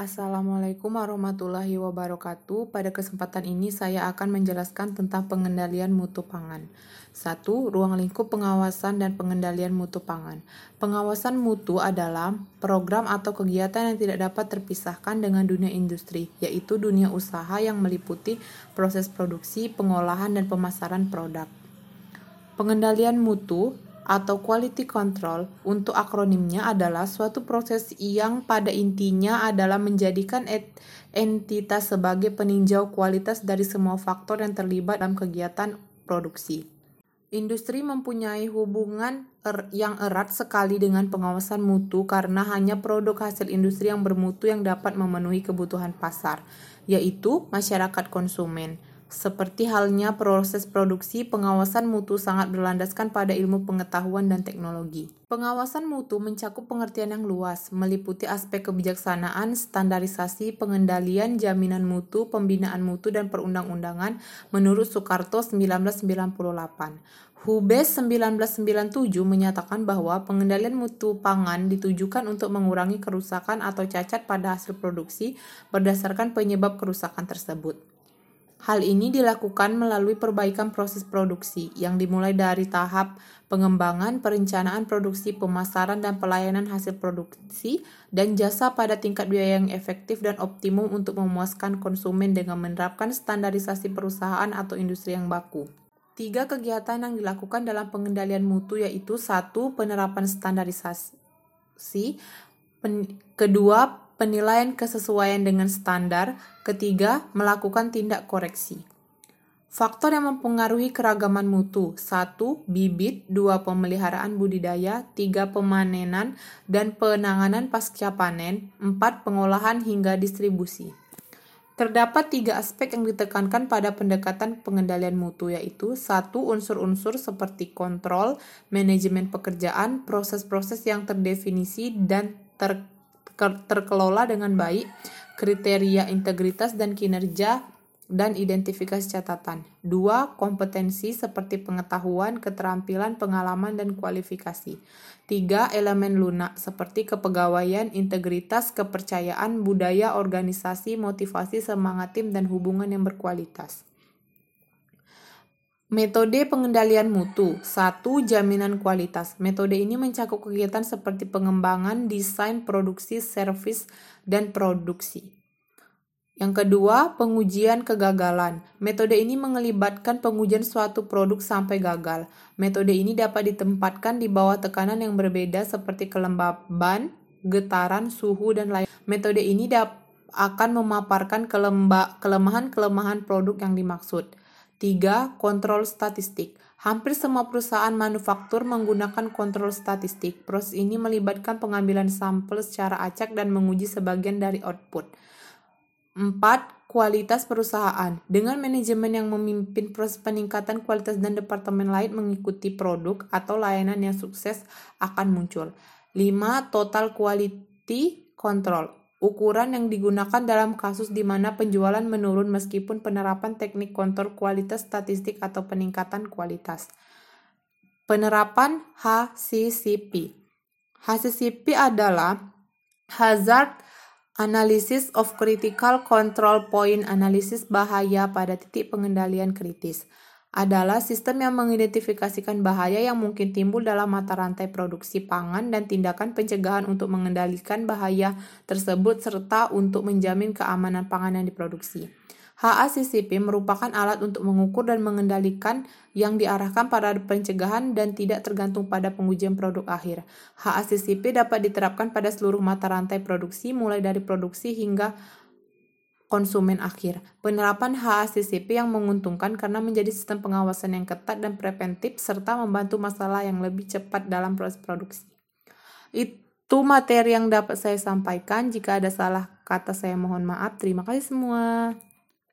Assalamualaikum warahmatullahi wabarakatuh. Pada kesempatan ini saya akan menjelaskan tentang pengendalian mutu pangan. 1. Ruang lingkup pengawasan dan pengendalian mutu pangan. Pengawasan mutu adalah program atau kegiatan yang tidak dapat terpisahkan dengan dunia industri, yaitu dunia usaha yang meliputi proses produksi, pengolahan, dan pemasaran produk. Pengendalian mutu atau quality control untuk akronimnya adalah suatu proses yang pada intinya adalah menjadikan entitas sebagai peninjau kualitas dari semua faktor yang terlibat dalam kegiatan produksi. Industri mempunyai hubungan er yang erat sekali dengan pengawasan mutu karena hanya produk hasil industri yang bermutu yang dapat memenuhi kebutuhan pasar, yaitu masyarakat konsumen. Seperti halnya proses produksi, pengawasan mutu sangat berlandaskan pada ilmu pengetahuan dan teknologi. Pengawasan mutu mencakup pengertian yang luas, meliputi aspek kebijaksanaan, standarisasi, pengendalian, jaminan mutu, pembinaan mutu, dan perundang-undangan menurut Soekarto 1998. Hubes 1997 menyatakan bahwa pengendalian mutu pangan ditujukan untuk mengurangi kerusakan atau cacat pada hasil produksi berdasarkan penyebab kerusakan tersebut. Hal ini dilakukan melalui perbaikan proses produksi yang dimulai dari tahap pengembangan, perencanaan produksi, pemasaran, dan pelayanan hasil produksi dan jasa pada tingkat biaya yang efektif dan optimum untuk memuaskan konsumen dengan menerapkan standarisasi perusahaan atau industri yang baku. Tiga kegiatan yang dilakukan dalam pengendalian mutu yaitu satu penerapan standarisasi, kedua penilaian kesesuaian dengan standar, ketiga, melakukan tindak koreksi. Faktor yang mempengaruhi keragaman mutu. 1. Bibit 2. Pemeliharaan budidaya 3. Pemanenan dan penanganan pasca panen 4. Pengolahan hingga distribusi Terdapat tiga aspek yang ditekankan pada pendekatan pengendalian mutu yaitu satu unsur-unsur seperti kontrol, manajemen pekerjaan, proses-proses yang terdefinisi dan ter terkelola dengan baik, kriteria integritas dan kinerja dan identifikasi catatan. Dua, kompetensi seperti pengetahuan, keterampilan, pengalaman, dan kualifikasi. Tiga, elemen lunak seperti kepegawaian, integritas, kepercayaan, budaya, organisasi, motivasi, semangat tim, dan hubungan yang berkualitas. Metode pengendalian mutu. satu Jaminan kualitas. Metode ini mencakup kegiatan seperti pengembangan, desain, produksi, servis, dan produksi. Yang kedua, pengujian kegagalan. Metode ini mengelibatkan pengujian suatu produk sampai gagal. Metode ini dapat ditempatkan di bawah tekanan yang berbeda seperti kelembaban, getaran, suhu, dan lain. Metode ini akan memaparkan kelemahan-kelemahan produk yang dimaksud. 3. Kontrol statistik. Hampir semua perusahaan manufaktur menggunakan kontrol statistik. Proses ini melibatkan pengambilan sampel secara acak dan menguji sebagian dari output. 4. Kualitas perusahaan. Dengan manajemen yang memimpin proses peningkatan kualitas dan departemen lain mengikuti produk atau layanan yang sukses akan muncul. 5. Total quality control ukuran yang digunakan dalam kasus di mana penjualan menurun meskipun penerapan teknik kontrol kualitas statistik atau peningkatan kualitas. Penerapan HCCP. HCCP adalah Hazard Analysis of Critical Control Point Analysis bahaya pada titik pengendalian kritis adalah sistem yang mengidentifikasikan bahaya yang mungkin timbul dalam mata rantai produksi pangan dan tindakan pencegahan untuk mengendalikan bahaya tersebut serta untuk menjamin keamanan pangan yang diproduksi. HACCP merupakan alat untuk mengukur dan mengendalikan yang diarahkan pada pencegahan dan tidak tergantung pada pengujian produk akhir. HACCP dapat diterapkan pada seluruh mata rantai produksi mulai dari produksi hingga konsumen akhir. Penerapan HACCP yang menguntungkan karena menjadi sistem pengawasan yang ketat dan preventif serta membantu masalah yang lebih cepat dalam proses produksi. Itu materi yang dapat saya sampaikan. Jika ada salah kata saya mohon maaf. Terima kasih semua.